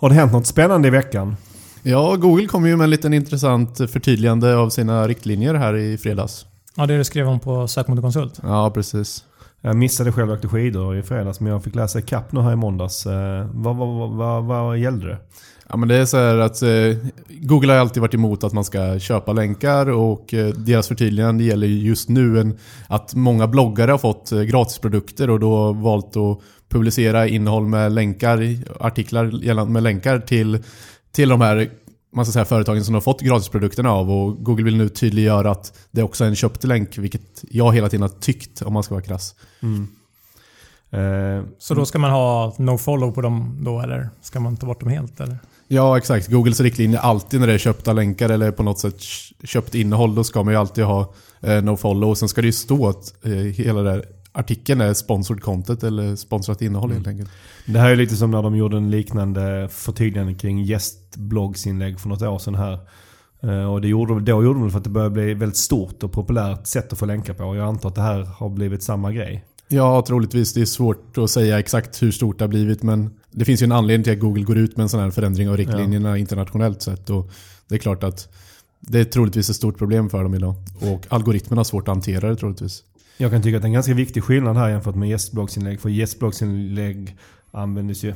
Har det hänt något spännande i veckan? Ja, Google kom ju med en liten intressant förtydligande av sina riktlinjer här i fredags. Ja, det du skrev om på Sökmotorkonsult. Ja, precis. Jag missade själv att åkte skidor i fredags men jag fick läsa ikapp nu här i måndags. Eh, vad, vad, vad, vad, vad gällde det? Ja, men det är så här att eh, Google har alltid varit emot att man ska köpa länkar och eh, deras förtydligande gäller just nu en, att många bloggare har fått eh, gratisprodukter och då valt att publicera innehåll med länkar, artiklar med länkar till, till de här man ska säga, företagen som har fått gratisprodukterna av och Google vill nu tydliggöra att det också är en köpt länk, vilket jag hela tiden har tyckt om man ska vara krass. Mm. Eh, så då ska man ha no-follow på dem då eller ska man ta bort dem helt? Eller? Ja, exakt. Googles riktlinje alltid när det är köpta länkar eller på något sätt köpt innehåll, då ska man ju alltid ha eh, no-follow. Sen ska det ju stå att eh, hela det artikeln är sponsored content eller sponsrat innehåll mm. helt enkelt. Det här är lite som när de gjorde en liknande förtydligande kring gästbloggsinlägg för något år sedan här. Eh, och det gjorde, då gjorde de för att det började bli väldigt stort och populärt sätt att få länkar på. Jag antar att det här har blivit samma grej. Ja, troligtvis. Det är svårt att säga exakt hur stort det har blivit. Men det finns ju en anledning till att Google går ut med en sån här förändring av riktlinjerna ja. internationellt sett. Och det är klart att det är troligtvis ett stort problem för dem idag. Och algoritmerna har svårt att hantera det troligtvis. Jag kan tycka att det är en ganska viktig skillnad här jämfört med gästbloggsinlägg. För gästbloggsinlägg används ju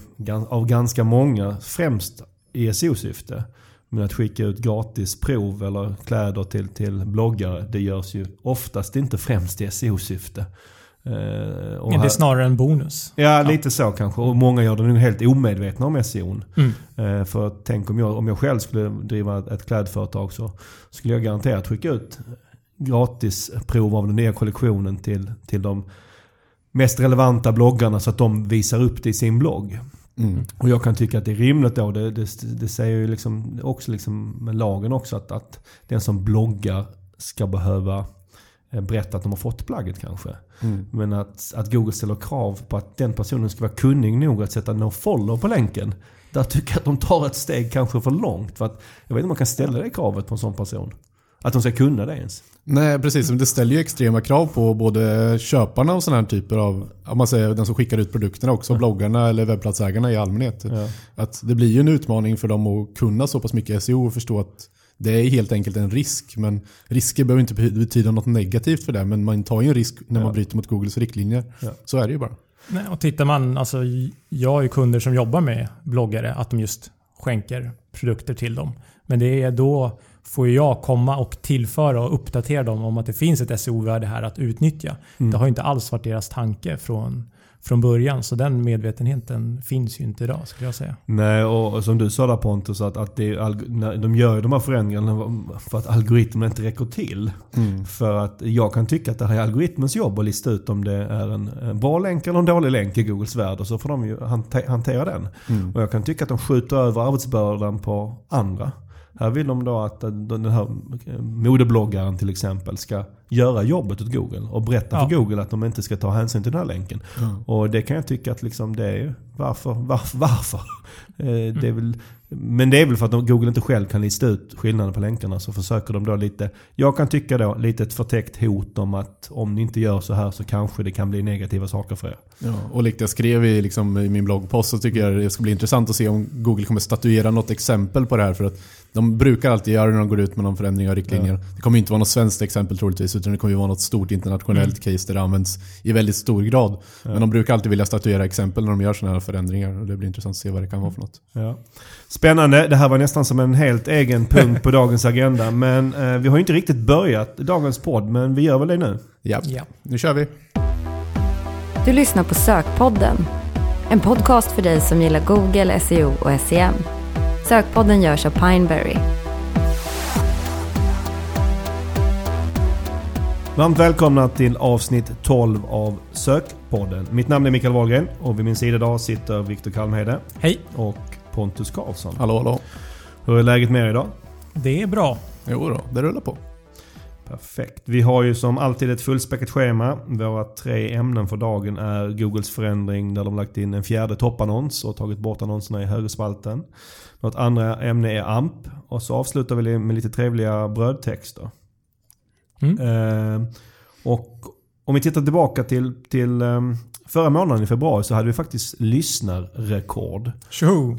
av ganska många, främst i SEO-syfte. Men att skicka ut gratis prov eller kläder till, till bloggare, det görs ju oftast inte främst i SEO-syfte. Uh, det är snarare en bonus. Ja, ja, lite så kanske. Och många gör det nog helt omedvetna om SEO. Mm. Uh, för tänk om jag, om jag själv skulle driva ett klädföretag så skulle jag garanterat skicka ut gratis prov av den nya kollektionen till, till de mest relevanta bloggarna så att de visar upp det i sin blogg. Mm. Och jag kan tycka att det är rimligt då. Det, det, det säger ju liksom också liksom med lagen också att, att den som bloggar ska behöva eh, berätta att de har fått plagget kanske. Mm. Men att, att Google ställer krav på att den personen ska vara kunnig nog att sätta no follow på länken. Där tycker jag att de tar ett steg kanske för långt. För att, jag vet inte om man kan ställa det kravet på en sån person. Att de ska kunna det ens. Nej, precis. Det ställer ju extrema krav på både köparna och sådana här typer av, om man säger den som skickar ut produkterna också, mm. bloggarna eller webbplatsägarna i allmänhet. Ja. Att det blir ju en utmaning för dem att kunna så pass mycket SEO och förstå att det är helt enkelt en risk. Men risker behöver inte betyda något negativt för det. Men man tar ju en risk när man ja. bryter mot Googles riktlinjer. Ja. Så är det ju bara. Nej, och tittar man, alltså, jag har ju kunder som jobbar med bloggare, att de just skänker produkter till dem. Men det är då får jag komma och tillföra och uppdatera dem om att det finns ett SEO-värde här att utnyttja. Mm. Det har inte alls varit deras tanke från, från början. Så den medvetenheten finns ju inte idag skulle jag säga. Nej, och som du sa där Pontus, att, att det, de gör de här förändringarna för att algoritmen inte räcker till. Mm. För att jag kan tycka att det här är algoritmens jobb att lista ut om det är en, en bra länk eller en dålig länk i Googles värld. Och så får de ju hantera den. Mm. Och jag kan tycka att de skjuter över arbetsbördan på andra. Här vill de då att den här modebloggaren till exempel ska göra jobbet åt Google och berätta ja. för Google att de inte ska ta hänsyn till den här länken. Mm. Och det kan jag tycka att liksom det är varför, varför, varför? Mm. det är väl, men det är väl för att Google inte själv kan lista ut skillnaden på länkarna så försöker de då lite, jag kan tycka då lite ett förtäckt hot om att om ni inte gör så här så kanske det kan bli negativa saker för er. Ja, och likt jag skrev i, liksom, i min bloggpost så tycker jag det ska bli intressant att se om Google kommer statuera något exempel på det här. För att de brukar alltid göra det när de går ut med någon förändring av riktlinjer. Ja. Det kommer inte vara något svenskt exempel troligtvis, utan det kommer vara något stort internationellt mm. case där det används i väldigt stor grad. Ja. Men de brukar alltid vilja statuera exempel när de gör sådana här förändringar. Och det blir intressant att se vad det kan vara för något. Ja. Spännande. Det här var nästan som en helt egen punkt på dagens agenda. Men eh, vi har ju inte riktigt börjat dagens podd, men vi gör väl det nu? Ja, ja. nu kör vi. Du lyssnar på Sökpodden. En podcast för dig som gillar Google, SEO och SEM. Sökpodden görs av Pineberry. Varmt välkomna till avsnitt 12 av Sökpodden. Mitt namn är Mikael Wahlgren och vid min sida idag sitter Viktor Kalmhede. Hej! Och Pontus Karlsson. Hallå hallå. Hur är läget med er idag? Det är bra. Jo då, det rullar på. Perfekt. Vi har ju som alltid ett fullspäckat schema. Våra tre ämnen för dagen är Googles förändring där de lagt in en fjärde toppannons och tagit bort annonserna i högerspalten. Något andra ämne är AMP och så avslutar vi med lite trevliga brödtexter. Mm. Eh, och om vi tittar tillbaka till, till eh, förra månaden i februari så hade vi faktiskt lyssnarrekord. Tjoho!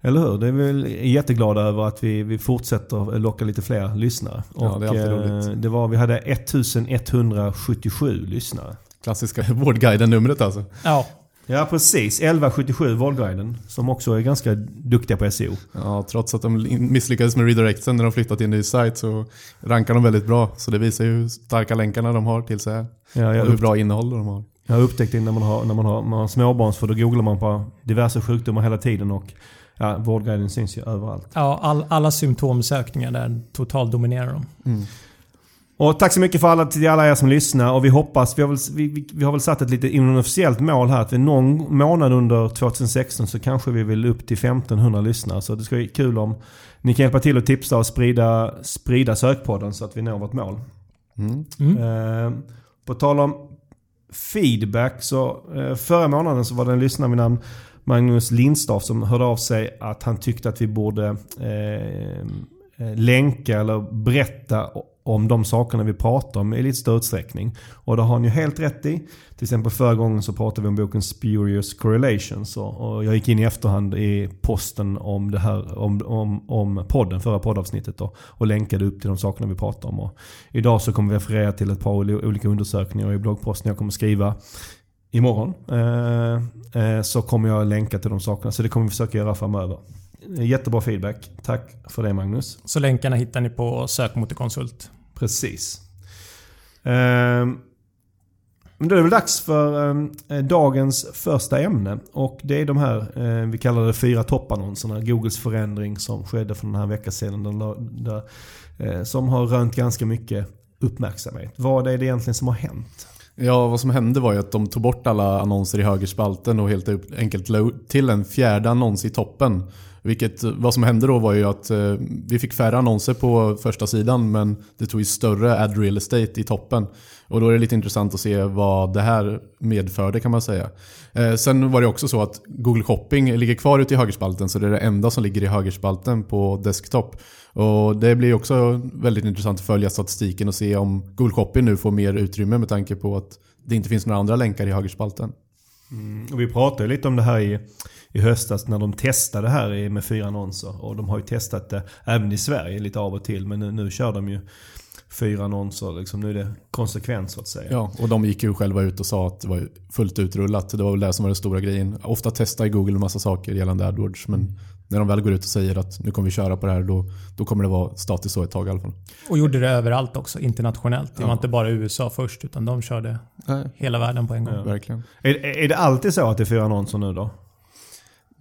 Eller hur? Det är väl jätteglada över att vi, vi fortsätter locka lite fler lyssnare. Ja, det är alltid eh, roligt. det var, vi hade 1177 lyssnare. Klassiska Vårdguiden-numret alltså. Ja, Ja precis, 1177 Vårdguiden. Som också är ganska duktiga på SEO. Ja, trots att de misslyckades med redirecten när de flyttat till en ny sajt så rankar de väldigt bra. Så det visar ju hur starka länkarna de har till sig. Ja, och hur bra innehåll de har. jag har upptäckt det när man har, när man har, man har småbarn för då googlar man på diverse sjukdomar hela tiden och ja, Vårdguiden syns ju överallt. ja all, alla symptomsökningar där totaldominerar de. Och tack så mycket för alla, till alla er som lyssnar och vi hoppas, vi har väl, vi, vi, har väl satt ett lite inofficiellt mål här att vi någon månad under 2016 så kanske vi vill upp till 1500 lyssnare. Så det ska bli kul om ni kan hjälpa till att tipsa och sprida, sprida sökpodden så att vi når vårt mål. Mm. Mm. Eh, på tal om feedback så eh, förra månaden så var det en lyssnare vid namn Magnus Lindstaff som hörde av sig att han tyckte att vi borde eh, Eh, länka eller berätta om de sakerna vi pratar om i lite större utsträckning. Och det har han ju helt rätt i. Till exempel förra gången så pratade vi om boken Spurious Correlations. Och, jag gick in i efterhand i posten om, det här, om, om, om podden, förra poddavsnittet då, och länkade upp till de sakerna vi pratar om. Och idag så kommer vi referera till ett par olika undersökningar i bloggposten jag kommer skriva imorgon. Eh, eh, så kommer jag länka till de sakerna. Så det kommer vi försöka göra framöver. Jättebra feedback. Tack för det Magnus. Så länkarna hittar ni på sökmotorkonsult. Precis. Ehm, Men då är det väl dags för eh, dagens första ämne. Och det är de här, eh, vi kallar det fyra toppannonserna. Googles förändring som skedde för den här veckan sedan. Där, eh, som har rönt ganska mycket uppmärksamhet. Vad är det egentligen som har hänt? Ja, vad som hände var ju att de tog bort alla annonser i högerspalten och helt enkelt la till en fjärde annons i toppen. Vilket, vad som hände då var ju att eh, vi fick färre annonser på första sidan men det tog ju större ad real estate i toppen. Och då är det lite intressant att se vad det här medförde kan man säga. Eh, sen var det också så att Google Shopping ligger kvar ute i högerspalten så det är det enda som ligger i högerspalten på desktop. Och det blir också väldigt intressant att följa statistiken och se om Google Shopping nu får mer utrymme med tanke på att det inte finns några andra länkar i högerspalten. Mm, och vi pratade lite om det här i, i höstas när de testade det här med fyra annonser. Och de har ju testat det även i Sverige lite av och till. Men nu, nu kör de ju fyra annonser. Liksom, nu är det konsekvent så att säga. Ja, och de gick ju själva ut och sa att det var fullt utrullat. Det var väl det som var den stora grejen. Ofta testar Google en massa saker gällande AdWords men när de väl går ut och säger att nu kommer vi köra på det här då, då kommer det vara statiskt så ett tag i alla fall. Och gjorde det överallt också, internationellt. Det var Ja. inte bara USA först, utan de körde Nej, hela världen på en gång. verkligen. Är, är det alltid så att det är fyra annonser nu då?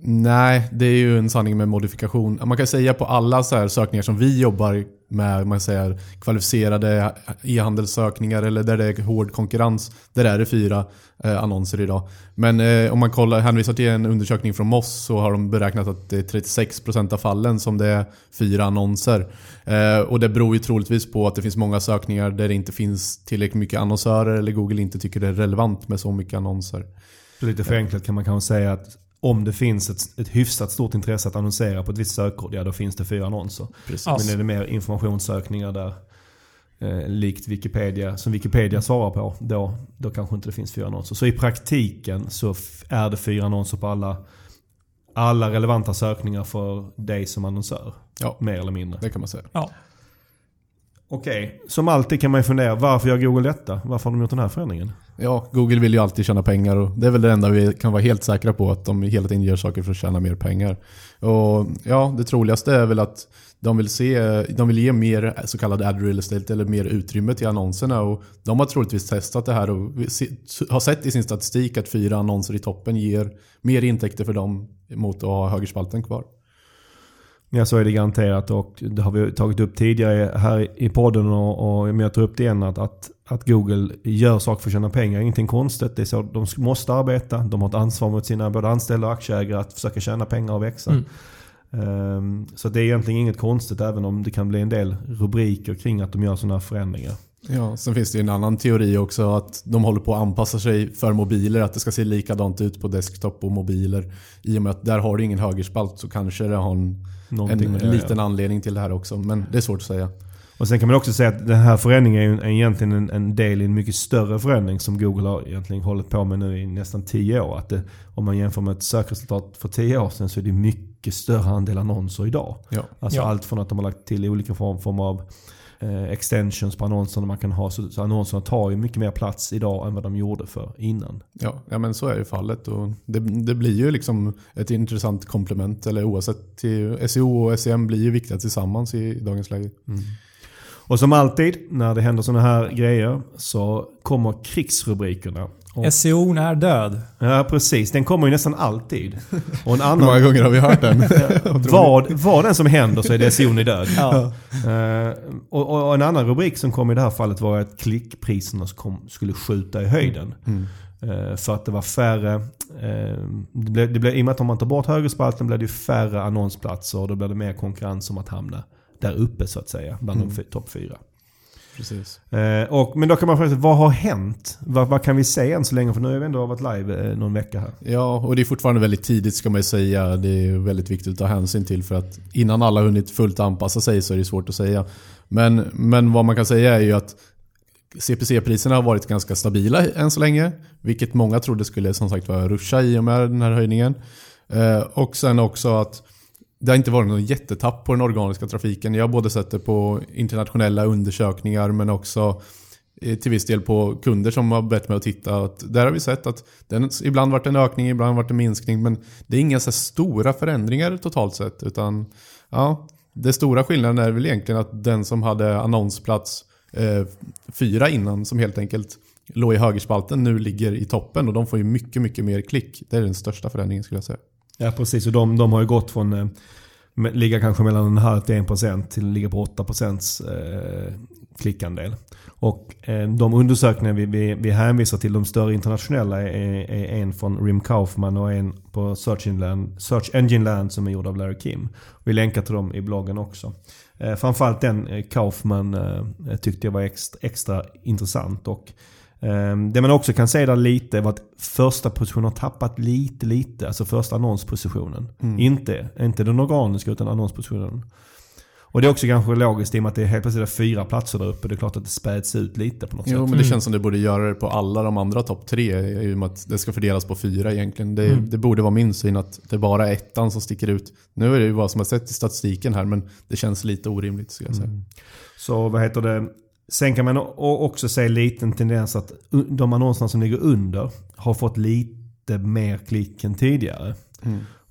Nej, det är ju en sanning med modifikation. Man kan säga på alla så här sökningar som vi jobbar med, man säger kvalificerade e-handelssökningar eller där det är hård konkurrens, där är det fyra eh, annonser idag. Men eh, om man kollar, hänvisar till en undersökning från Moss så har de beräknat att det är 36% av fallen som det är fyra annonser. Eh, och det beror ju troligtvis på att det finns många sökningar där det inte finns tillräckligt mycket annonsörer eller Google inte tycker det är relevant med så mycket annonser. Så lite förenklat kan man kanske säga att om det finns ett, ett hyfsat stort intresse att annonsera på ett visst sökord, ja då finns det fyra annonser. Precis. Men är det mer informationssökningar där, eh, likt Wikipedia, som Wikipedia svarar på, då, då kanske inte det finns fyra annonser. Så i praktiken så är det fyra annonser på alla, alla relevanta sökningar för dig som annonsör. Ja, Mer eller mindre. det kan man säga. Ja. Okej, som alltid kan man ju fundera, varför gör Google detta? Varför har de gjort den här förändringen? Ja, Google vill ju alltid tjäna pengar och det är väl det enda vi kan vara helt säkra på att de hela tiden gör saker för att tjäna mer pengar. Och ja, det troligaste är väl att de vill, se, de vill ge mer så kallad ad real estate eller mer utrymme till annonserna och de har troligtvis testat det här och har sett i sin statistik att fyra annonser i toppen ger mer intäkter för dem mot att ha högerspalten kvar. Ja, så är det garanterat och det har vi tagit upp tidigare här i podden och, och jag tar upp det igen att, att, att Google gör saker för att tjäna pengar. Ingenting konstigt. Det är så de måste arbeta. De har ett ansvar mot sina både anställda och aktieägare att försöka tjäna pengar och växa. Mm. Ehm, så det är egentligen inget konstigt även om det kan bli en del rubriker kring att de gör sådana här förändringar. Ja, sen finns det ju en annan teori också att de håller på att anpassa sig för mobiler, att det ska se likadant ut på desktop och mobiler. I och med att där har du ingen högerspalt så kanske det har en, Någonting en liten anledning till det här också. Men det är svårt att säga. Och sen kan man också säga att den här förändringen är ju är egentligen en, en del i en mycket större förändring som Google har egentligen hållit på med nu i nästan 10 år. Att det, om man jämför med ett sökresultat för 10 år sedan så är det mycket större andel annonser idag. Ja. Alltså Ja. allt från att de har lagt till olika form, form av extensions på annonserna man kan ha. Så, så annonserna tar ju mycket mer plats idag än vad de gjorde för innan. Ja, ja men så är ju fallet. Och det, det blir ju liksom ett intressant komplement. Eller oavsett, till SEO och SEM blir ju viktiga tillsammans i dagens läge. Och som alltid när det händer sådana här grejer så kommer krigsrubrikerna. Och, SEO är död. ja precis, den kommer ju nästan alltid. Och en Hur många annan, gånger har vi hört den? vad, vad den som händer så är det SEO är död. Ja. Eh, och, och en annan rubrik som kom i det här fallet var att klickpriserna kom, skulle skjuta i höjden. Eh, för att det var färre, eh, det blev, det blev, i och med att om man tar bort högerspalten blir det färre annonsplatser och då blir det mer konkurrens om att hamna där uppe så att säga, bland de fy- topp fyra. Precis. Eh, och, men då kan man fråga sig, vad har hänt? Vad, vad kan vi säga än så länge? För nu har vi ändå varit live eh, någon vecka här. Ja, och det är fortfarande väldigt tidigt ska man ju säga. Det är väldigt viktigt att ta hänsyn till för att innan alla har hunnit fullt anpassa sig så är det svårt att säga. Men, men vad man kan säga är ju att CPC-priserna har varit ganska stabila än så länge. Vilket många trodde skulle som sagt vara ruscha i och med den här höjningen. Eh, och sen också att det har inte varit någon jättetapp på den organiska trafiken. Jag har både sett det på internationella undersökningar men också eh, till viss del på kunder som har bett mig att titta. Att där har vi sett att den ibland varit en ökning, ibland varit en minskning. Men det är inga så stora förändringar totalt sett. Utan ja, det stora skillnaden är väl egentligen att den som hade annonsplats eh, fyra innan som helt enkelt låg i högerspalten nu ligger i toppen och de får ju mycket, mycket mer klick. Det är den största förändringen skulle jag säga. Ja precis, och de, de har ju gått från eh, ligga kanske mellan en halv till en procent till ligga på 8 procents eh, klickandel. Och eh, de undersökningar vi, vi, vi hänvisar till, de större internationella, är, är en från Rim Kaufman och en på Search Engine, Land, Search Engine Land som är gjord av Larry Kim. Vi länkar till dem i bloggen också. Eh, framförallt den eh, Kaufman eh, tyckte jag var extra, extra intressant. Och det man också kan säga där lite var att första positionen har tappat lite, lite. Alltså första annonspositionen. Inte, inte den organiska utan annonspositionen. Och det är också kanske logiskt i och med att det är helt plötsligt fyra platser där uppe. Det är klart att det späds ut lite på något Jo, sätt. men det känns som det borde göra det på alla de andra topp tre. I och med att det ska fördelas på fyra egentligen. Det, det borde vara min syn att det bara är ettan som sticker ut. Nu är det ju vad som har sett i statistiken här, men det känns lite orimligt skulle jag säga. Så vad heter det? Sen kan man också se en liten tendens att de annonserna som ligger under har fått lite mer klick än tidigare.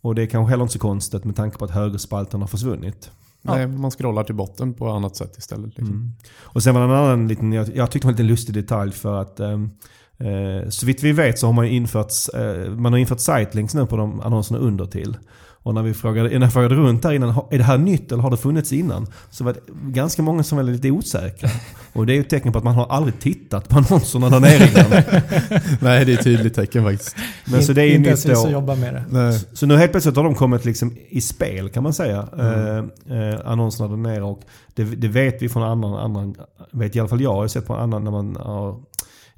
Och det är kanske heller inte så konstigt med tanke på att högerspalten har försvunnit. Nej, man scrollar till botten på annat sätt istället. Liksom. Och sen var det en annan liten, jag, jag tyckte det var en liten lustig detalj för att ehm, eh, så vitt vi vet så har man infört, eh, man har infört sitelinks nu på de annonserna under till. Och när vi frågade, när jag frågade runt där innan, "Ha- är det här nytt eller har det funnits innan? Så var det ganska många som var lite osäkra. Och det är ju ett tecken på att man har aldrig tittat på annonserna där nere innan. Nej, det är ett tydligt tecken faktiskt. Men så det är ju inte nytt då. jobbar med det. Nej. Så nu helt plötsligt har de kommit liksom i spel kan man säga. Eh, eh, annonserna där nere. Och det, det vet vi från annan, annan, vet i alla fall jag, jag har sett på annan när man har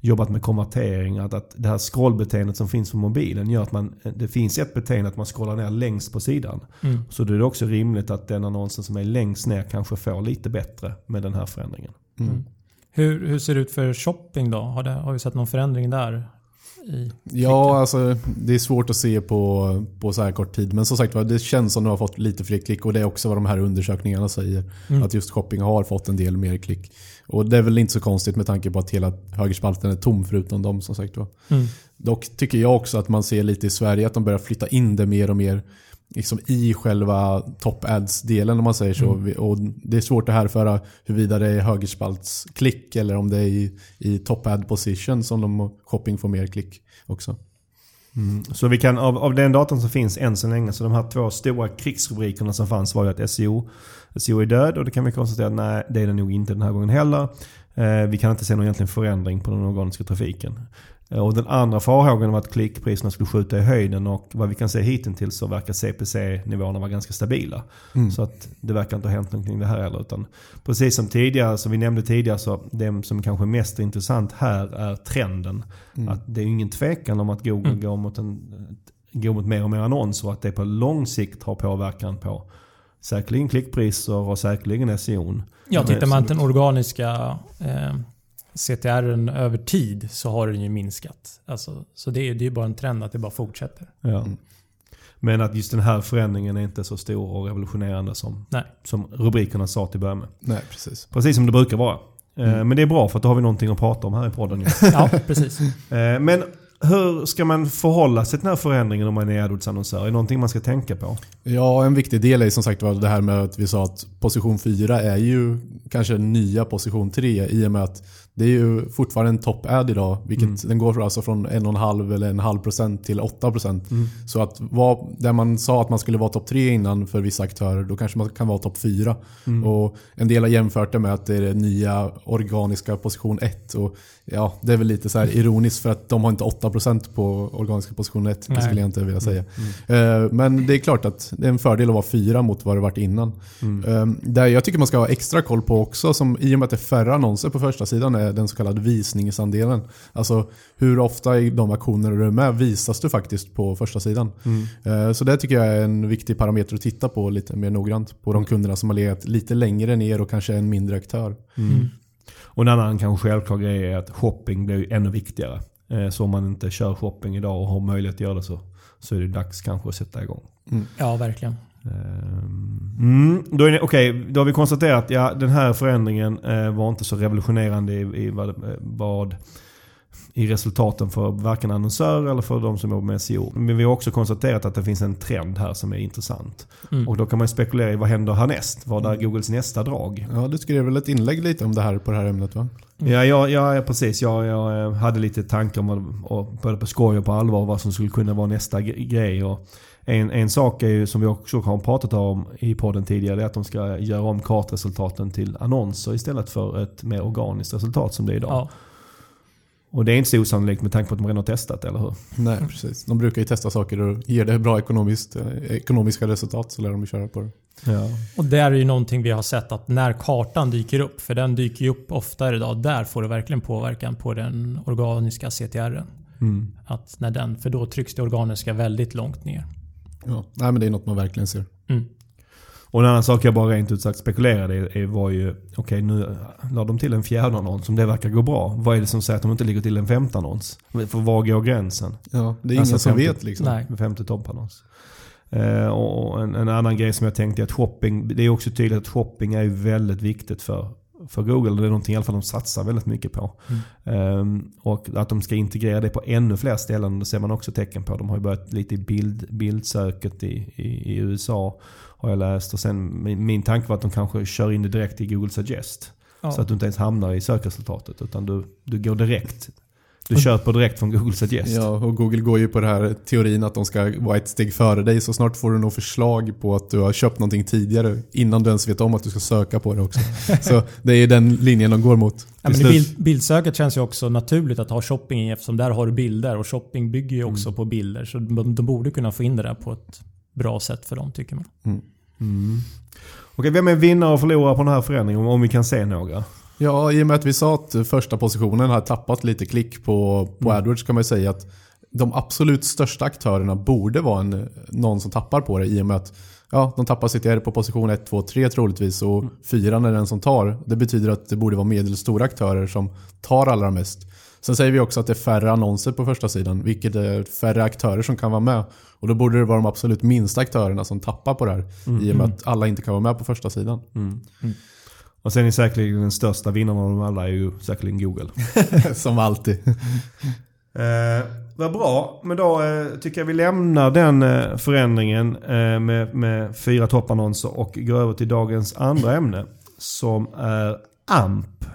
jobbat med konvertering. Att, att det här scrollbeteendet som finns på mobilen gör att man, det finns ett beteende att man scrollar ner längst på sidan. Mm. Så då är det också rimligt att den annonsen som är längst ner kanske får lite bättre med den här förändringen. Mm. Hur, hur ser det ut för shopping då? Har, det, har vi sett någon förändring där? Ja, alltså det är svårt att se på, på så här kort tid. Men som sagt det känns som att de har fått lite fler klick och det är också vad de här undersökningarna säger. Mm. Att just shopping har fått en del mer klick. Och det är väl inte så konstigt med tanke på att hela högerspalten är tom förutom dem som sagt var. Mm. Dock tycker jag också att man ser lite i Sverige att de börjar flytta in det mer och mer liksom i själva top ads-delen om man säger så. Mm. Och det är svårt att härföra huruvida det är högerspaltsklick eller om det är i, i top ad position som de shopping får mer klick också. Mm. Så vi kan, av, av den datan som finns än så länge, så de här två stora krigsrubrikerna som fanns var ju att SEO, SEO är död och det kan vi konstatera att nej, det är det nog inte den här gången heller. Eh, vi kan inte se någon egentlig förändring på den organiska trafiken. Eh, och den andra farhågan var att klickpriserna skulle skjuta i höjden och vad vi kan se hittills så verkar CPC-nivåerna vara ganska stabila. Så att det verkar inte ha hänt någonting det här heller. Utan precis som tidigare, som vi nämnde tidigare, så det som kanske är mest intressant här är trenden. Att det är ingen tvekan om att Google Mm. går, mot en, går mot mer och mer annonser och att det på lång sikt har påverkan på säkerligen klickpriser och säkerligen SEO. Ja, tittar man så- till den organiska eh, CTR'n över tid så har den ju minskat. Alltså, så det är ju bara en trend att det bara fortsätter. Ja. Mm. Men att just den här förändringen är inte så stor och revolutionerande som, Nej. som rubrikerna sa till början med. Nej, precis. Precis som det brukar vara. Eh, Mm. Men det är bra för då har vi någonting att prata om här i podden. Ja, precis. Eh, Men hur ska man förhålla sig till den här förändringen om man är AdWords-annonsör? Är det någonting man ska tänka på? Ja, en viktig del är som sagt var det här med att vi sa att position 4 är ju kanske nya position 3 i och med att det är ju fortfarande en top-ad idag. Vilket Den går alltså från 1,5 eller en halv procent till 8 procent. Så att vad, där man sa att man skulle vara topp 3 innan för vissa aktörer, då kanske man kan vara topp 4. Och en del har jämfört det med att det är det nya organiska position 1. Och ja, det är väl lite så ironiskt för att de har inte 8 procent på organiska position 1. Det skulle jag inte vilja säga. Eh, Men det är klart att det är en fördel att vara fyra mot vad det varit innan. Eh, Där jag tycker man ska ha extra koll på också, som i och med att det är färre annonser på första sidan är den så kallade visningsandelen. Alltså hur ofta i de aktioner du är med visas du faktiskt på första sidan. Eh, Så det tycker jag är en viktig parameter att titta på lite mer noggrant på de kunderna som har legat lite längre ner och kanske är en mindre aktör. Och en annan kanske självklar grej är att shopping blir ännu viktigare. Eh, Så om man inte kör shopping idag och har möjlighet att göra det så, så är det dags kanske att sätta igång. Ja, verkligen. Ehm, mm, då, okay, då har vi konstaterat att ja, den här förändringen eh, var inte så revolutionerande i, i vad, eh, vad i resultaten för varken annonsörer eller för de som jobbar med SEO. Men vi har också konstaterat att det finns en trend här som är intressant. Mm. Och då kan man spekulera i vad händer härnäst? Vad är Googles nästa drag? Ja, du skrev väl ett inlägg lite om det här på det här ämnet va? Ja, ja, ja precis. Jag, jag eh, hade lite tankar om och både på skoj och på allvar vad som skulle kunna vara nästa gre- grej. Och en, en sak är ju, som vi också har pratat om i podden tidigare, är att de ska göra om kartresultaten till annonser istället för ett mer organiskt resultat som det är idag. Ja. Och det är inte så osannolikt med tanke på att de redan har testat, eller hur? Nej, precis. De brukar ju testa saker och ger det bra ekonomiskt, eh, ekonomiska resultat så lär de ju köra på det. Ja. Och det är ju någonting vi har sett att när kartan dyker upp, för den dyker ju upp oftare idag, där får det verkligen påverkan på den organiska CTRen. Mm. Att när den, för då trycks det organiska väldigt långt ner. Ja. Nej, men det är något man verkligen ser. Mm. Och en annan sak jag bara rent ut sagt spekulerade i var ju, okej nu la de till en fjärde annons, om det verkar gå bra. Vad är det som säger att de inte ligger till en femte annons? För var går gränsen? Ja, det är Alltså ingen som femte- vet liksom. Nej. Med femte toppannons. Eh, och en, en annan grej som jag tänkte är att shopping, det är också tydligt att shopping är väldigt viktigt för, för Google. Det är någonting i alla fall de satsar väldigt mycket på. Ehm, och att de ska integrera det på ännu fler ställen, det ser man också tecken på. De har ju börjat lite i bild, bildsöket i, i, i USA, har jag läst. Och sen, min, min tanke var att de kanske kör in det direkt i Google Suggest. Ja. Så att du inte ens hamnar i sökresultatet, utan du, du går direkt. Du köper direkt från Google Suggest. Ja, och Google går ju på den här teorin att de ska vara ett steg före dig. Så snart får du nog förslag på att du har köpt någonting tidigare innan du ens vet om att du ska söka på det också. Så det är ju den linjen de går mot. Ja, men bild, bildsöket känns ju också naturligt att ha shopping i eftersom där har du bilder och shopping bygger ju också på bilder. Så de, de borde kunna få in det där på ett bra sätt för dem tycker man. Mm. Okej, vem är vinnare och förlorare på den här förändringen? Om vi kan se några. Ja, i och med att vi sa att första positionen har tappat lite klick på, på AdWords kan man ju säga att de absolut största aktörerna borde vara en, någon som tappar på det i och med att ja, de tappar sitt R på position 1, 2, 3 troligtvis och 4 är den som tar. Det betyder att det borde vara medelstora aktörer som tar allra mest. Sen säger vi också att det är färre annonser på första sidan, vilket är färre aktörer som kan vara med. Och då borde det vara de absolut minsta aktörerna som tappar på det här. I och med att alla inte kan vara med på första sidan. Och sen är säkerligen den största vinnaren av dem alla är ju säkerligen Google. som alltid. Eh, vad bra, men då eh, tycker jag vi lämnar den eh, förändringen eh, med, med fyra toppannonser och går över till dagens andra ämne. Som är AMP.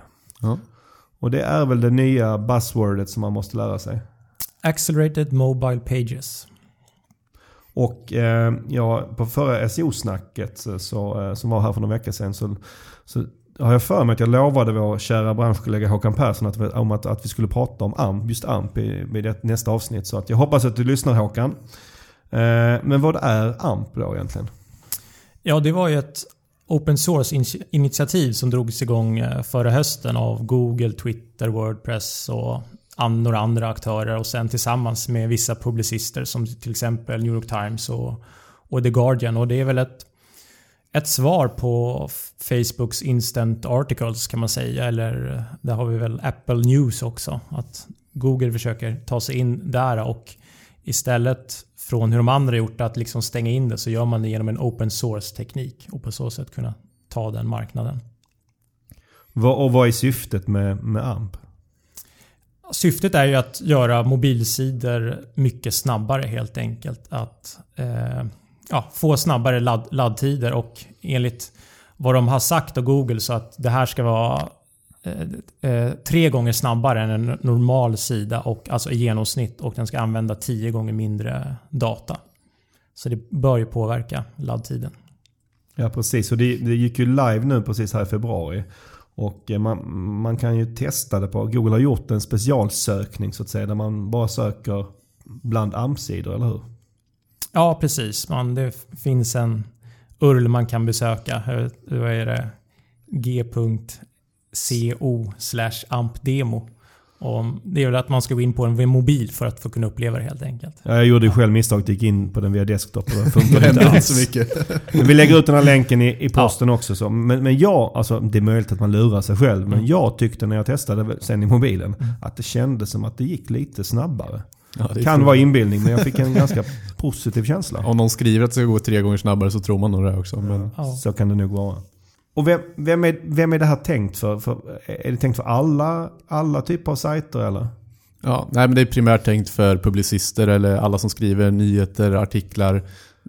Ja. Och det är väl det nya buzzwordet som man måste lära sig. Accelerated Mobile Pages. Och eh, ja, på förra SEO-snacket så, så, eh, som var här för några veckor sedan så, så har jag för mig att jag lovade vår kära branschkollega Håkan Persson att, om att, att vi skulle prata om AMP, just AMP i, i det, nästa avsnitt. Så att jag hoppas att du lyssnar Håkan. Eh, men vad är AMP då egentligen? Ja, det var ju ett open source-initiativ som drogs igång eh, förra hösten av Google, Twitter, Wordpress och några andra aktörer och sen tillsammans med vissa publicister som till exempel New York Times och, och The Guardian. Och det är väl ett, ett svar på Facebooks Instant Articles kan man säga. Eller eh, där har vi väl Apple News också. Att Google försöker ta sig in där och istället från hur de andra gjort att liksom stänga in det så gör man det genom en open source-teknik och på så sätt kunna ta den marknaden. Och vad är syftet med, med AMP? Syftet är ju att göra mobilsidor mycket snabbare helt enkelt. Att eh, ja, få snabbare ladd, laddtider och enligt vad de har sagt av Google så att det här ska vara eh, eh, tre gånger snabbare än en normal sida och alltså i genomsnitt och den ska använda tio gånger mindre data. Så det bör ju påverka laddtiden. Ja precis och det, det gick ju live nu precis här i februari. Och eh, man, man kan ju testa det på, Google har gjort en specialsökning så att säga där man bara söker bland AMP-sidor, eller hur? Ja precis, man, det finns en URL man kan besöka. Vad är det? g.co ampdemo. Och det är väl att man ska gå in på en mobil för att få kunna uppleva det helt enkelt. Ja, jag gjorde ju själv misstaget, gick in på den via desktop och det funkar inte alls. så mycket. Men vi lägger ut den här länken i, i posten ja. också. Så. Men, men jag, alltså det är möjligt att man lurar sig själv, men mm. jag tyckte när jag testade sen i mobilen mm. att det kändes som att det gick lite snabbare. Ja, kan vara inbildning, men jag fick en ganska positiv känsla. Om någon skriver att det ska gå tre gånger snabbare så tror man nog det också. Men... Ja, så kan det nog vara. Och vem, vem, är, vem är det här tänkt för? för? Är det tänkt för alla, alla typer av sajter eller? Ja, nej men det är primärt tänkt för publicister eller alla som skriver nyheter, artiklar.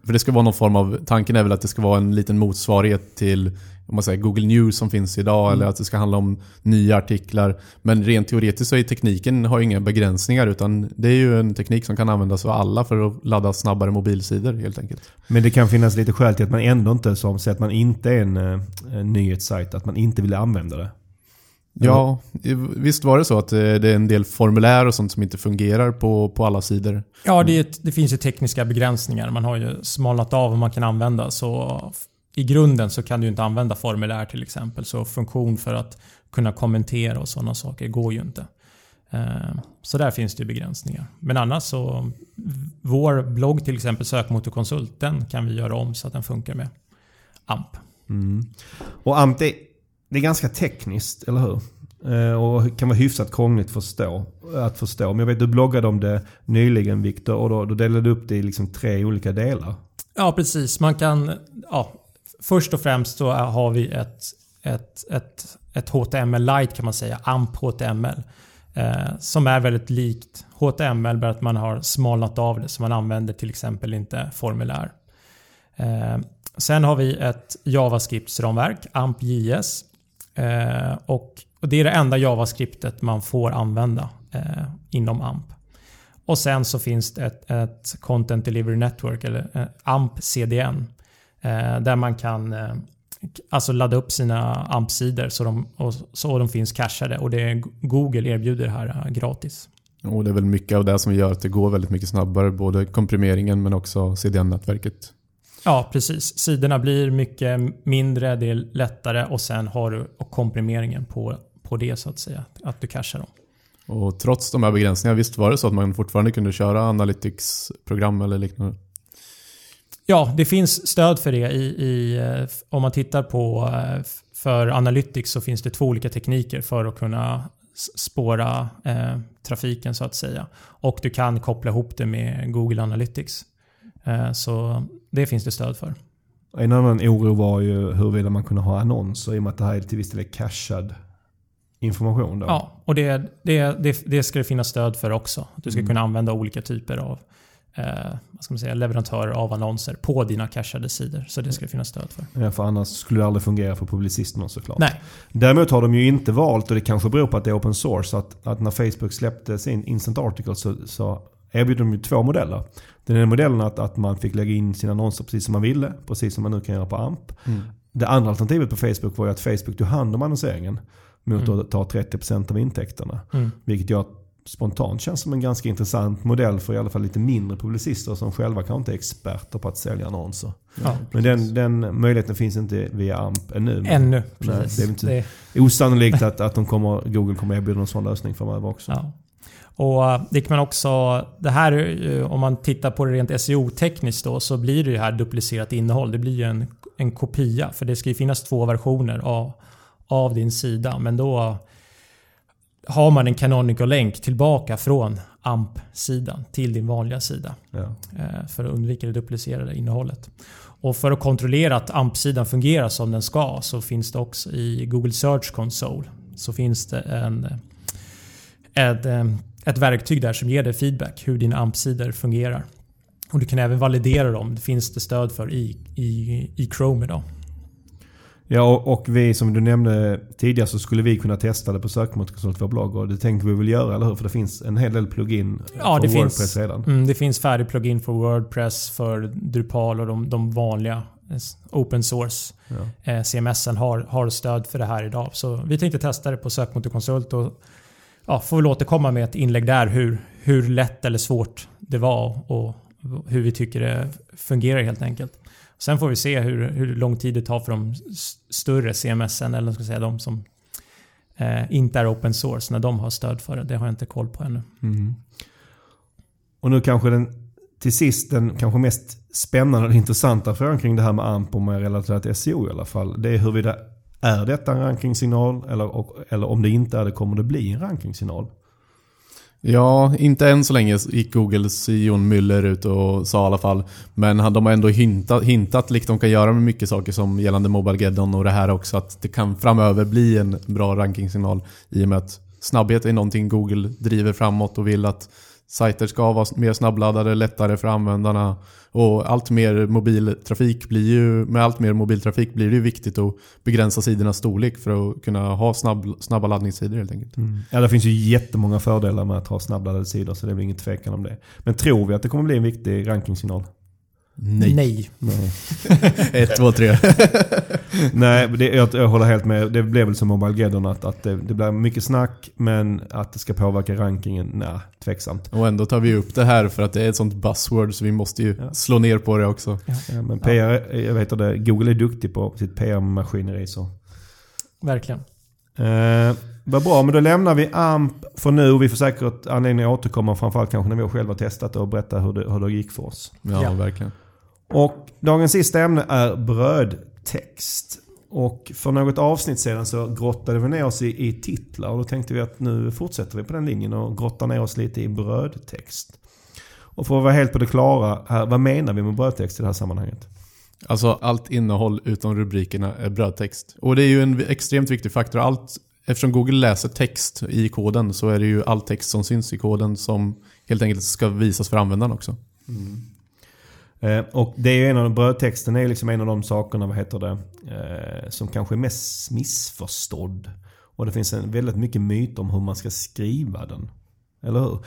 För det ska vara någon form av, tanken är väl att det ska vara en liten motsvarighet till om man säger Google News som finns idag mm. eller att det ska handla om nya artiklar. Men rent teoretiskt så är tekniken har inga begränsningar utan det är ju en teknik som kan användas av alla för att ladda snabbare mobilsidor helt enkelt. Men det kan finnas lite skäl till att man ändå inte, som säger att man inte är en, eh, en nyhetssajt, att man inte vill använda det. Ja, visst var det så att det är en del formulär och sånt som inte fungerar på, på alla sidor? Ja, det, det finns ju tekniska begränsningar. Man har ju smalnat av vad man kan använda. Så i grunden så kan du inte använda formulär till exempel. Så funktion för att kunna kommentera och sådana saker går ju inte. Eh, så där finns det begränsningar. Men annars så, vår blogg till exempel Sökmotorkonsult, den kan vi göra om så att den funkar med AMP. Mm. Och AMP det, det, är ganska tekniskt, eller hur? Eh, och kan vara hyfsat krångligt förstå, att förstå. Men jag vet du bloggade om det nyligen Viktor och då, då delade du upp det i liksom tre olika delar. Ja precis. Man kan, ja, först och främst så har vi ett, ett, ett, ett HTML Lite kan man säga, AMP HTML. Eh, som är väldigt likt HTML, bara att man har smalnat av det så man använder till exempel inte formulär. Eh, sen har vi ett JavaScript-ramverk, AMP.js. Eh, och, och, det är det enda JavaScriptet man får använda eh, inom AMP. Och sen så finns det ett, ett Content Delivery Network, eller eh, AMP CDN. Eh, där man kan eh, alltså ladda upp sina AMP-sidor så de, och, så de finns cachade. Och det är, Google erbjuder här eh, gratis. Och det är väl mycket av det som gör att det går väldigt mycket snabbare. Både komprimeringen men också CDN-nätverket. Ja, precis. Sidorna blir mycket mindre, det är lättare och sen har du komprimeringen på, på det så att säga. Att du cachar dem. Och trots de här begränsningarna, visst var det så att man fortfarande kunde köra Analytics-program eller liknande? Ja, det finns stöd för det. I, i, eh, om man tittar på eh, för Analytics så finns det två olika tekniker för att kunna spåra eh, trafiken så att säga. Och du kan koppla ihop det med Google Analytics. Eh, så det finns det stöd för. En annan oro var ju huruvida man kunde ha annonser i och med att det här är till viss del är cashad information. Då. Ja, och det, det, det, det ska det finnas stöd för också. Du ska mm. kunna använda olika typer av eh, vad ska man säga, leverantörer av annonser på dina cashade sidor. Så det ska det finnas stöd för. Ja, för annars skulle det aldrig fungera för publicisterna såklart. Nej. Däremot har de ju inte valt, och det kanske beror på att det är open source, att, att när Facebook släppte sin Instant Article så, så erbjuder de ju två modeller. Den ena modellen att, att man fick lägga in sina annonser precis som man ville, precis som man nu kan göra på AMP. Mm. Det andra alternativet på Facebook var ju att Facebook tog hand om annonseringen mot mm. att ta 30% av intäkterna. Mm. Vilket gör att spontant känns som en ganska intressant modell för i alla fall lite mindre publicister som själva kanske inte är experter på att sälja annonser. Ja, men den, den möjligheten finns inte via AMP ännu. Ännu, precis. Det är inte det... osannolikt att, att de kommer, Google kommer erbjuda en sån lösning framöver också. Ja. Och eh, det kan man också, det här om man tittar på det rent SEO-tekniskt då så blir det ju här duplicerat innehåll. Det blir ju en, en kopia för det ska ju finnas två versioner av, av din sida. Men då har man en canonical länk tillbaka från AMP-sidan till din vanliga sida. Ja. eh, För att undvika det duplicerade innehållet. Och för att kontrollera att AMP-sidan fungerar som den ska så finns det också i Google Search Console så finns det en, ett, eh, ett verktyg där som ger dig feedback hur dina AMP-sidor fungerar. Och du kan även validera dem. Det finns det stöd för i, i, i Chrome idag. Ja, och, vi som du nämnde tidigare så skulle vi kunna testa det på sökmotorkonsult för blogg och det tänker vi väl göra, eller hur? För det finns en hel del plugin Ja, för Wordpress finns, redan. mm, det finns färdig plugin för Wordpress, för Drupal och de, de vanliga open source Ja. eh, CMSen har, har stöd för det här idag. Så vi tänkte testa det på sökmotorkonsult och ja, får väl återkomma med ett inlägg där hur, hur lätt eller svårt det var och hur vi tycker det fungerar helt enkelt. Sen får vi se hur, hur lång tid det tar för de större CMSen eller ska jag säga de som eh, inte är open source när de har stöd för det. Det har jag inte koll på ännu. Mm. Och nu kanske den till sist den kanske mest spännande och intressanta frågan kring det här med AMP om jag relaterar till SEO i alla fall. Det är huruvida är detta en rankingsignal eller, eller om det inte är det kommer det bli en rankingsignal. Ja, inte än så länge gick Googles Jon Müller ut och sa i alla fall. Men de har ändå hintat, hintat likt de kan göra med mycket saker som gällande Mobilegeddon och det här också. Att det kan framöver bli en bra rankingsignal i och med att snabbhet är någonting Google driver framåt och vill att sajter ska vara mer snabbladdade, lättare för användarna. Och allt mer mobiltrafik blir ju, med allt mer mobiltrafik blir det ju viktigt att begränsa sidornas storlek för att kunna ha snabb, snabba laddningssidor. helt enkelt. Mm. Ja, det finns ju jättemånga fördelar med att ha snabbladdade sidor så det är väl ingen tvekan om det. Men tror vi att det kommer bli en viktig rankingsignal? Nej. Nej. Nej. Ett, två, tre. Nej, det, jag, jag håller helt med. Det blev väl som Mobilegeddon att, att det, det blir mycket snack men att det ska påverka rankingen, nej, tveksamt. Och ändå tar vi upp det här för att det är ett sånt buzzword så vi måste ju Ja. slå ner på det också. Ja, men PR, jag vet det, Google är duktig på sitt PR-maskineri så. Verkligen. Eh, vad bra, men då lämnar vi AMP för nu. Vi får säkert anledning att återkomma framförallt kanske när vi själva testat det och berätta hur det, hur det gick för oss. Ja, Ja. verkligen. Och dagens sista ämne är brödtext. Och för något avsnitt sedan så grottade vi ner oss i, i titlar och då tänkte vi att nu fortsätter vi på den linjen och grottar ner oss lite i brödtext. Och för att vara helt på det klara här, vad menar vi med brödtext i det här sammanhanget? Alltså allt innehåll utom rubrikerna är brödtext. Och det är ju en extremt viktig faktor. Allt, eftersom Google läser text i koden så är det ju all text som syns i koden som helt enkelt ska visas för användaren också. Eh, Eh, och det är ju en av brödtexten är liksom en av de sakerna, vad heter det, eh, som kanske är mest missförstådd. Och det finns en väldigt mycket myter om hur man ska skriva den. Eller hur?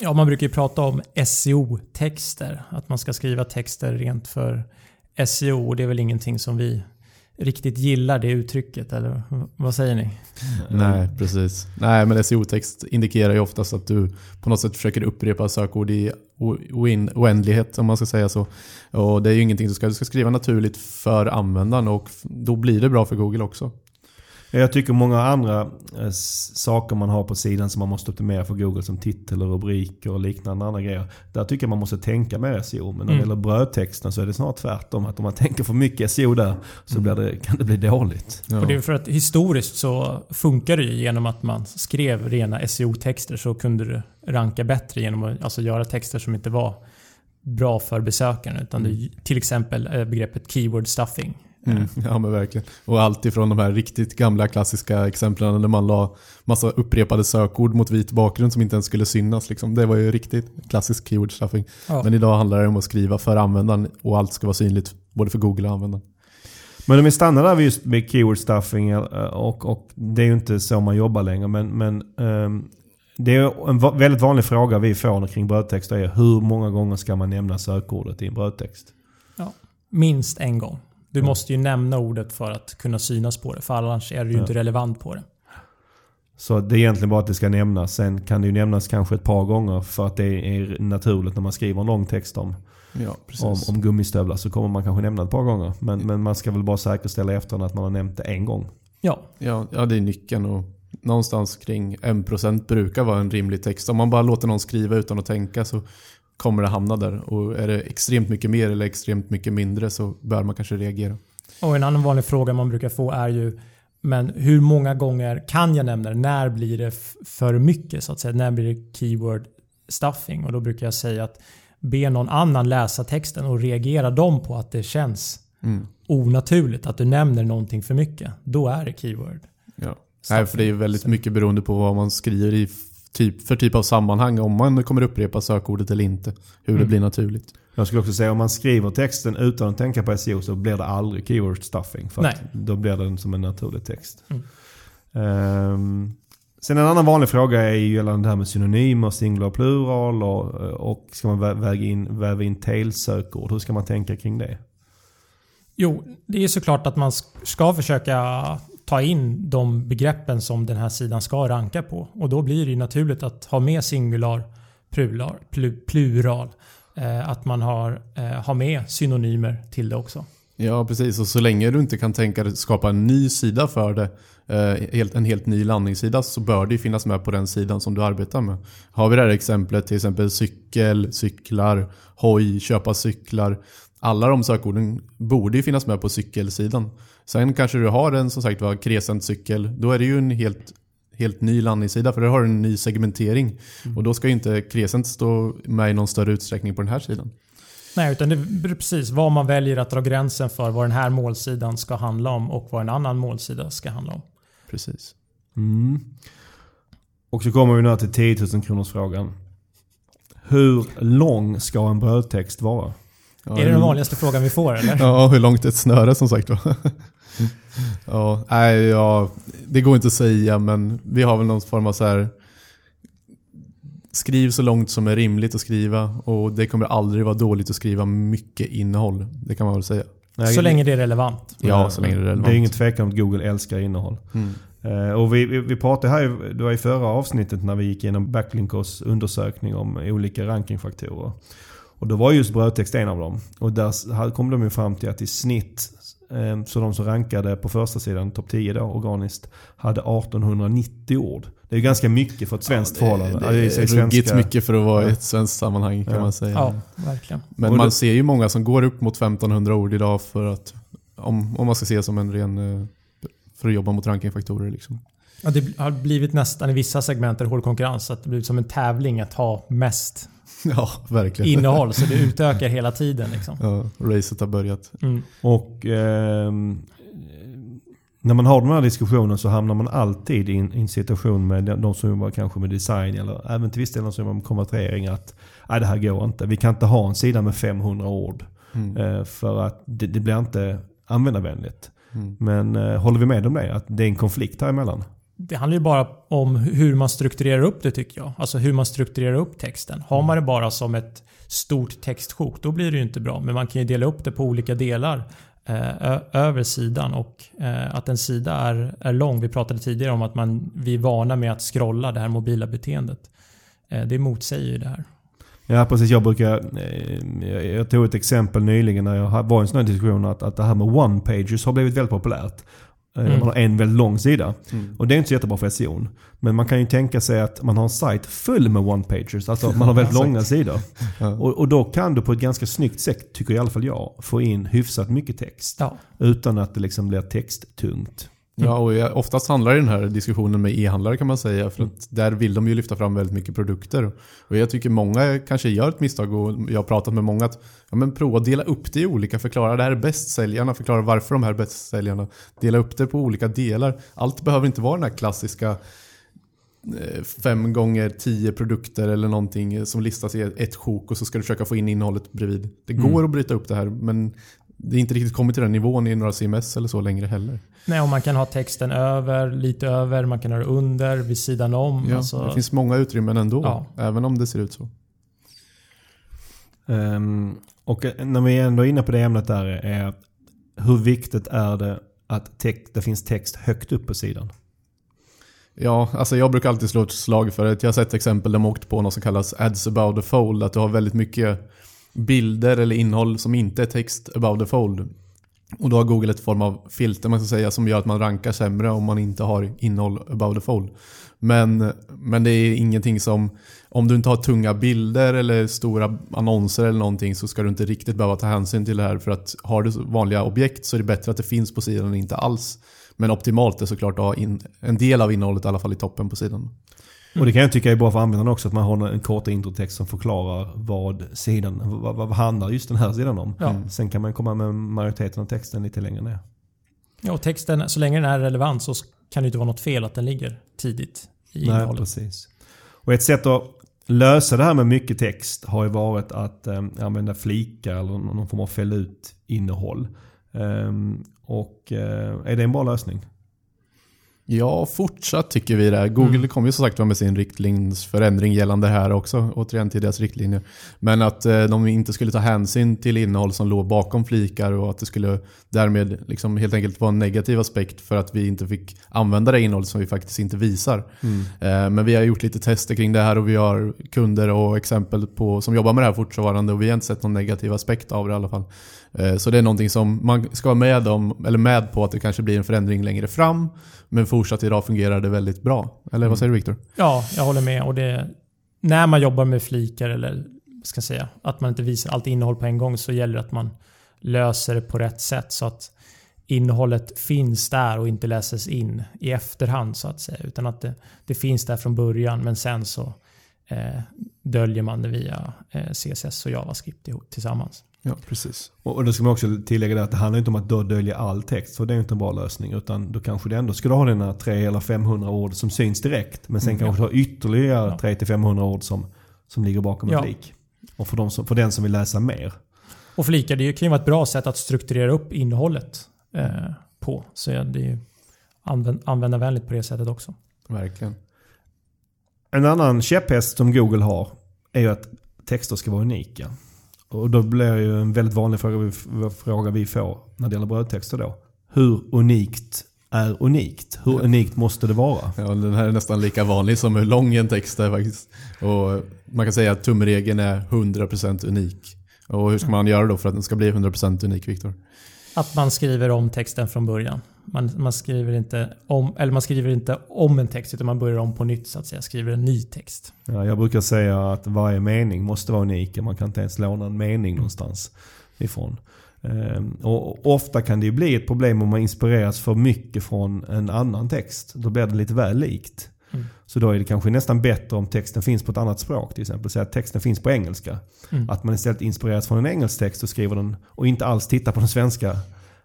Ja, man brukar ju prata om SEO-texter. Att man ska skriva texter rent för SEO. Och det är väl ingenting som vi riktigt gillar det uttrycket. Eller vad säger ni? Nej, precis. Nej, men SEO-text indikerar ju oftast att du på något sätt försöker upprepa sökord i oändlighet om man ska säga så. Och det är ju ingenting du ska, du ska skriva naturligt för användaren och då blir det bra för Google också. Jag tycker många andra eh, saker man har på sidan som man måste optimera för Google som titel och rubriker och liknande andra grejer. Där tycker jag man måste tänka mer SEO. Men när det Mm. gäller brödtexten så är det snart tvärtom. Att om man tänker för mycket SEO där så blir det, kan det bli dåligt. Ja. Och det är för att historiskt så funkar det ju genom att man skrev rena SEO-texter så kunde du ranka bättre genom att alltså göra texter som inte var bra för besökaren. Utan det, till exempel eh, begreppet keyword stuffing. Mm, ja men verkligen. Och allt ifrån de här riktigt gamla klassiska exemplen där man la massa upprepade sökord mot vit bakgrund som inte ens skulle synas. Liksom. Det var ju riktigt klassisk keyword stuffing. Ja. Men idag handlar det om att skriva för användaren och allt ska vara synligt både för Google och användaren. Men om vi stannar där vid just med keyword stuffing eh, och, och det är ju inte så man jobbar längre. Men, men ehm, det är en väldigt vanlig fråga vi får kring brödtexter är hur många gånger ska man nämna sökordet i en brödtext? Minst en gång. Du Mm. måste ju nämna ordet för att kunna synas på det. För annars är du ju Ja. inte relevant på det. Så det är egentligen bara att det ska nämnas. Sen kan det ju nämnas kanske ett par gånger för att det är naturligt när man skriver en lång text om, Ja, om, om gummistövlar så kommer man kanske nämna ett par gånger. Men, men man ska väl bara säkerställa i efterhand att man har nämnt det en gång. Ja, Ja, ja, det är nyckeln och någonstans kring 1% brukar vara en rimlig text. Om man bara låter någon skriva utan att tänka så kommer det hamna där. Och är det extremt mycket mer eller extremt mycket mindre så bör man kanske reagera. Och en annan vanlig fråga man brukar få är ju men hur många gånger kan jag nämna det? När blir det för mycket så att säga? När blir det keyword stuffing och då brukar jag säga att be någon annan läsa texten och reagera dem på att det känns Mm. onaturligt, att du nämner någonting för mycket. Då är det keyword. Ja. Nej, för det är väldigt mycket beroende på vad man skriver i typ, för typ av sammanhang. Om man kommer upprepa sökordet eller inte. Hur det Mm. blir naturligt. Jag skulle också säga om man skriver texten utan att tänka på SEO så blir det aldrig keyword stuffing. För då blir den som en naturlig text. Mm. Ehm, sen en annan vanlig fråga är ju gällande det här med synonymer, singular och plural. Och, och ska man vä- väga in, väva in tail-sökord? Hur ska man tänka kring det? Jo, det är såklart att man ska försöka ta in de begreppen som den här sidan ska ranka på. Och då blir det ju naturligt att ha med singular, plural, plural eh, att man har, eh, har med synonymer till det också. Ja, precis. Och så länge du inte kan tänka dig skapa en ny sida för det, eh, en helt ny landningssida, så bör det ju finnas med på den sidan som du arbetar med. Har vi det här exemplet, till exempel cykel, cyklar, hoj, köpa cyklar. Alla de sökorden borde ju finnas med på cykelsidan. Sen kanske du har en som sagt var crescent cykel, då är det ju en helt helt ny landningssida för där har du en ny segmentering. Och då ska ju inte crescent stå med i någon större utsträckning på den här sidan. Nej, utan det beror precis vad man väljer att dra gränsen för vad den här målsidan ska handla om och vad en annan målsida ska handla om. Precis. Mm. Och så kommer vi nu till 10 000 kronors frågan. Hur lång ska en brödtext vara? Ja, är det den vanligaste frågan vi får eller? Ja, hur långt är ett snöre som sagt var. ja, nej, ja, det går inte att säga men vi har väl någon form av så här. Skriv så långt som är rimligt att skriva och det kommer aldrig vara dåligt att skriva mycket innehåll. Det kan man väl säga. Så länge det är relevant. Ja, så länge det är relevant. Det är ingen tvekan om att Google älskar innehåll. Mm. Eh, och vi, vi, pratade här, i- det var i förra avsnittet när vi gick igenom Backlinkos undersökning om olika rankingfaktorer. Och då var just brödtext en av dem. Och där kom de ju fram till att i snitt, så de som rankade på första sidan, topp 10 då, organiskt, hade 1890 ord. Det är ganska mycket för ett svenskt förhållande. Det, Ja, det är är svenska- ruggigt mycket för att vara i Ja. ett svenskt sammanhang kan Ja. man säga. Ja, verkligen. Men Och man det- ser ju många som går upp mot 1500 ord idag för att om, om man ska se som en ren eh, för att jobba mot rankingfaktorer liksom. Ja, det har blivit nästan i vissa segment där det är hård konkurrens. Att det blivit som en tävling att ha mest Ja, verkligen. innehåll. Så det utökar hela tiden. Liksom. Ja, racet har börjat. Mm. Och ehm, när man har den här diskussionen så hamnar man alltid i en, situation med de, de som jobbar kanske med design eller även till viss del de som jobbar med konvertering att nej, det här går inte. Vi kan inte ha en sida med 500 ord. Mm. eh, för att det, det blir inte användarvänligt. Mm. Men eh, håller vi med om det? Att det är en konflikt här emellan? Det handlar ju bara om hur man strukturerar upp det tycker jag. Alltså hur man strukturerar upp texten. Har man det bara som ett stort textsjok, då blir det ju inte bra. Men man kan ju dela upp det på olika delar eh, över sidan. Och eh, att en sida är, är lång. Vi pratade tidigare om att man, vi är vana med att scrolla det här mobila beteendet. Eh, det motsäger ju det här. Ja precis, jag brukar... Eh, jag tog ett exempel nyligen när jag var i en sån här diskussion att, att det här med one-pages har blivit väldigt populärt. Eh, Mm. Man har en väldigt lång sida. Mm. Och det är inte så jättebra för SEO. Men man kan ju tänka sig att man har en sajt full med one-pagers. Alltså man har väldigt långa sidor. Ja. Och, och då kan du på ett ganska snyggt sätt, tycker i alla fall jag, få in hyfsat mycket text. Ja. Utan att det liksom blir texttungt. Ja, och jag- oftast handlar den här diskussionen med e-handlare kan man säga. För att där vill de ju lyfta fram väldigt mycket produkter. Och jag tycker många kanske gör ett misstag och jag har pratat med många att ja, men prova att dela upp det i olika. Förklara det här är bästsäljarna, förklara varför de här är bästsäljarna. Dela upp det på olika delar. Allt behöver inte vara den här klassiska eh, fem gånger tio produkter eller någonting som listas i ett sjok och så ska du försöka få in innehållet bredvid. Det går Mm. att bryta upp det här men det är inte riktigt kommit till den nivån i några CMS eller så längre heller. Nej, och man kan ha texten över, lite över, man kan ha det under, vid sidan om. Ja, alltså, det finns många utrymmen ändå, Ja. även om det ser ut så. Ehm, och när vi ändå är inne på det ämnet där är att hur viktigt är det att text, det finns text högt upp på sidan? Ja, alltså jag brukar alltid slå ett slag för det. Jag har sett exempel där de åkt på något som kallas ads about the fold. Att du har väldigt mycket bilder eller innehåll som inte är text about the fold. Och då har Google ett form av filter man ska säga som gör att man rankar sämre om man inte har innehåll about the fold. Men, men det är ingenting som, om du inte har tunga bilder eller stora annonser eller någonting så ska du inte riktigt behöva ta hänsyn till det här. För att har du vanliga objekt så är det bättre att det finns på sidan än inte alls. Men optimalt är såklart att ha in, en del av innehållet i alla fall i toppen på sidan. Och det kan jag tycka är bra för användaren också, att man har en kort introtext som förklarar vad sidan, vad, vad handlar just den här sidan om. Ja. Sen kan man komma med majoriteten av texten lite längre ner. Ja, och texten, så länge den är relevant så kan det inte vara något fel att den ligger tidigt i Nej, innehållet. precis. Och ett sätt att lösa det här med mycket text har ju varit att eh, använda flikar eller någon form av fäll ut innehåll. Ehm, och eh, är det en bra lösning? Ja, fortsatt tycker vi det. Google Mm. kommer ju som sagt vara med sin riktlinjsförändring gällande det här också. Återigen till deras riktlinjer. Men att eh, de inte skulle ta hänsyn till innehåll som låg bakom flikar och att det skulle därmed liksom helt enkelt vara en negativ aspekt för att vi inte fick använda det innehåll som vi faktiskt inte visar. Eh, Men vi har gjort lite tester kring det här och vi har kunder och exempel på, som jobbar med det här fortfarande och vi har inte sett någon negativ aspekt av det i alla fall. Eh, Så det är någonting som man ska vara med, om, eller med på att det kanske blir en förändring längre fram. Men fortsatt idag fungerar det väldigt bra. Eller vad säger du Viktor? Ja, jag håller med. Och det, när man jobbar med flikar eller ska säga, att man inte visar allt innehåll på en gång så gäller det att man löser det på rätt sätt så att innehållet finns där och inte läses in i efterhand så att säga. Utan att det, det finns där från början men sen så eh, döljer man det via eh, CSS och JavaScript ihop, tillsammans. Ja, precis. Och och då ska man också tillägga det att det handlar inte om att dölja all text. För det är inte en bra lösning. Utan då kanske det ändå skulle ha dina 300 eller 500 ord som syns direkt. Men sen Mm, kanske du har ytterligare Ja. 300-500 ord som, som ligger bakom en Ja. flik. Och för, som, för den som vill läsa mer. Och flikar, det kan ju vara ett bra sätt att strukturera upp innehållet eh, på. Så ja, det är ju använd, användarvänligt på det sättet också. Verkligen. En annan käpphäst som Google har är ju att texter ska vara unika. Och då blir ju en väldigt vanlig fråga vi, fråga vi får när det gäller brödtexter då. Hur unikt är unikt? Hur unikt måste det vara? Ja, den här är nästan lika vanlig som hur lång en text är faktiskt. Och man kan säga att tumregeln är 100% unik. Och hur ska man göra då för att den ska bli 100% unik, Viktor? Att man skriver om texten från början. Man, man, skriver inte om, eller man skriver inte om en text utan man börjar om på nytt så att säga. Skriver en ny text. Ja, jag brukar säga att varje mening måste vara unik. Man kan inte ens låna en mening någonstans ifrån. Ehm, Och ofta kan det ju bli ett problem om man inspireras för mycket från en annan text. Då blir det lite väl likt. Mm. Så då är det kanske nästan bättre om texten finns på ett annat språk. Till exempel säga att texten finns på engelska. Mm. Att man istället inspireras från en engelsk text och skriver den och inte alls tittar på den svenska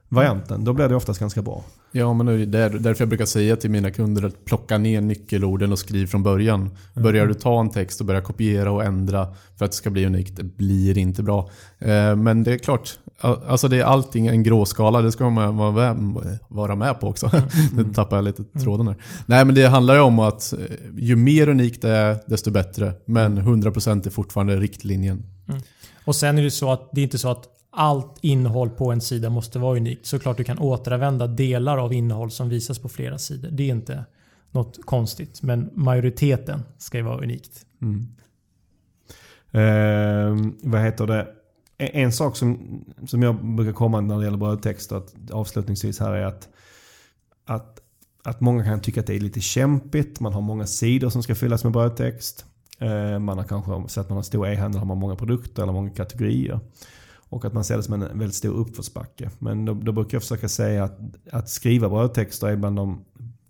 varianten. Då blir det oftast ganska bra. Ja, men det är där, därför jag brukar säga till mina kunder att plocka ner nyckelorden och skriv från början. Börjar du ta en text och börja kopiera och ändra för att det ska bli unikt, det blir inte bra. Eh, Men det är klart, alltså det är allting en gråskala, det ska man vara med- vara med på också. Nu tappar jag lite tråden här. Nej, men det handlar ju om att eh, ju mer unikt det är, desto bättre. Men 100% är fortfarande riktlinjen. Och sen är det så att det är inte så att allt innehåll på en sida måste vara unikt. Såklart du kan återanvända delar av innehåll som visas på flera sidor. Det är inte något konstigt. Men majoriteten ska ju vara unikt. Mm. Ehm, vad heter det? En, sak som, som jag brukar komma när det gäller brödtexter att, avslutningsvis här är att, att, att många kan tycka att det är lite kämpigt. Man har många sidor som ska fyllas med brödtext. Ehm, man har kanske sett att man har stor e-handel har man många produkter eller många kategorier. Och att man ser det som en väldigt stor uppförsbacke. Men då, då brukar jag försöka säga att, att skriva brödtexter är bland, de,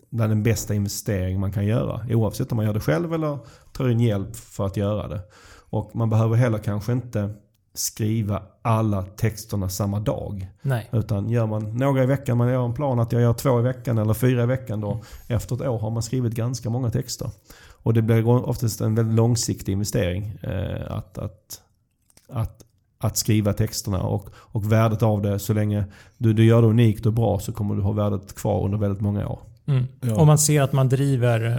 bland den bästa investering man kan göra. Oavsett om man gör det själv eller tar in hjälp för att göra det. Och man behöver heller kanske inte skriva alla texterna samma dag. Nej. Utan gör man några i veckan, man gör en plan att jag gör två i veckan eller fyra i veckan då. Efter ett år har man skrivit ganska många texter. Och det blir oftast en väldigt långsiktig investering. Eh, att, att, att, att skriva texterna och, och värdet av det så länge du, du gör det unikt och bra så kommer du ha värdet kvar under väldigt många år. Mm. Ja. Om man ser att man driver eh,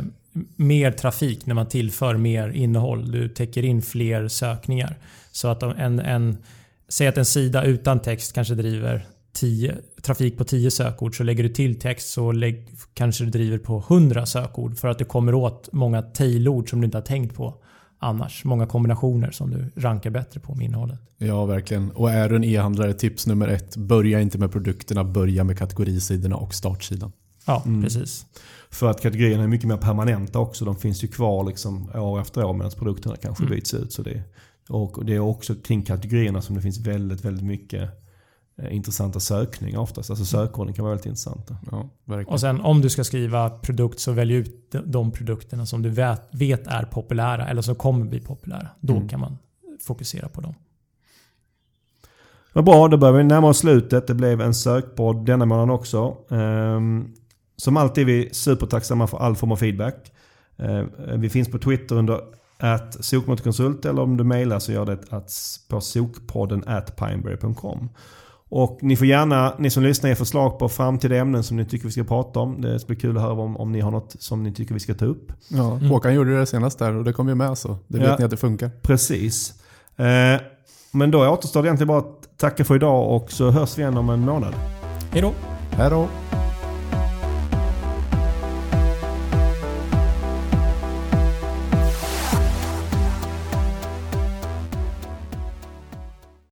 mer trafik när man tillför mer innehåll. Du täcker in fler sökningar. Så att en, en, säg att en sida utan text kanske driver 10, trafik på 10 sökord. Så lägger du till text så lägg, kanske du driver på 100 sökord. För att du kommer åt många tailord som du inte har tänkt på annars. Många kombinationer som du rankar bättre på med innehållet. Ja, verkligen. Och är du en e-handlare, tips nummer ett. Börja inte med produkterna, börja med kategorisidorna och startsidan. Ja, Mm. precis. För att kategorierna är mycket mer permanenta också. De finns ju kvar liksom år efter år medan produkterna kanske Mm. byts ut. Så det, och det är också kring kategorierna som det finns väldigt, väldigt mycket intressanta sökningar oftast. Alltså sökorden kan vara väldigt intressanta. Ja, verkligen. Och sen om du ska skriva produkt så välj ut de- produkterna som du vet, vet är populära eller som kommer bli populära. Då Mm. kan man fokusera på dem. Vad bra, då börjar vi närma oss slutet. Det blev en sökpodd denna månaden också. Ehm, som alltid är vi supertacksamma för all form av feedback. Ehm, vi finns på Twitter under att sokmotorkonsult eller om du mejlar så gör det att på sokpodden at pineberry.com. Och ni får gärna, ni som lyssnar, ge förslag på framtida ämnen som ni tycker vi ska prata om. Det ska bli kul att höra om, om ni har något som ni tycker vi ska ta upp. Ja, Håkan gjorde det senast där och det kom ju med så. Det vet Ja. ni att det funkar. Precis. Eh, men då återstår det egentligen bara att tacka för idag och så hörs vi igen om en månad. Hej då! Hej då!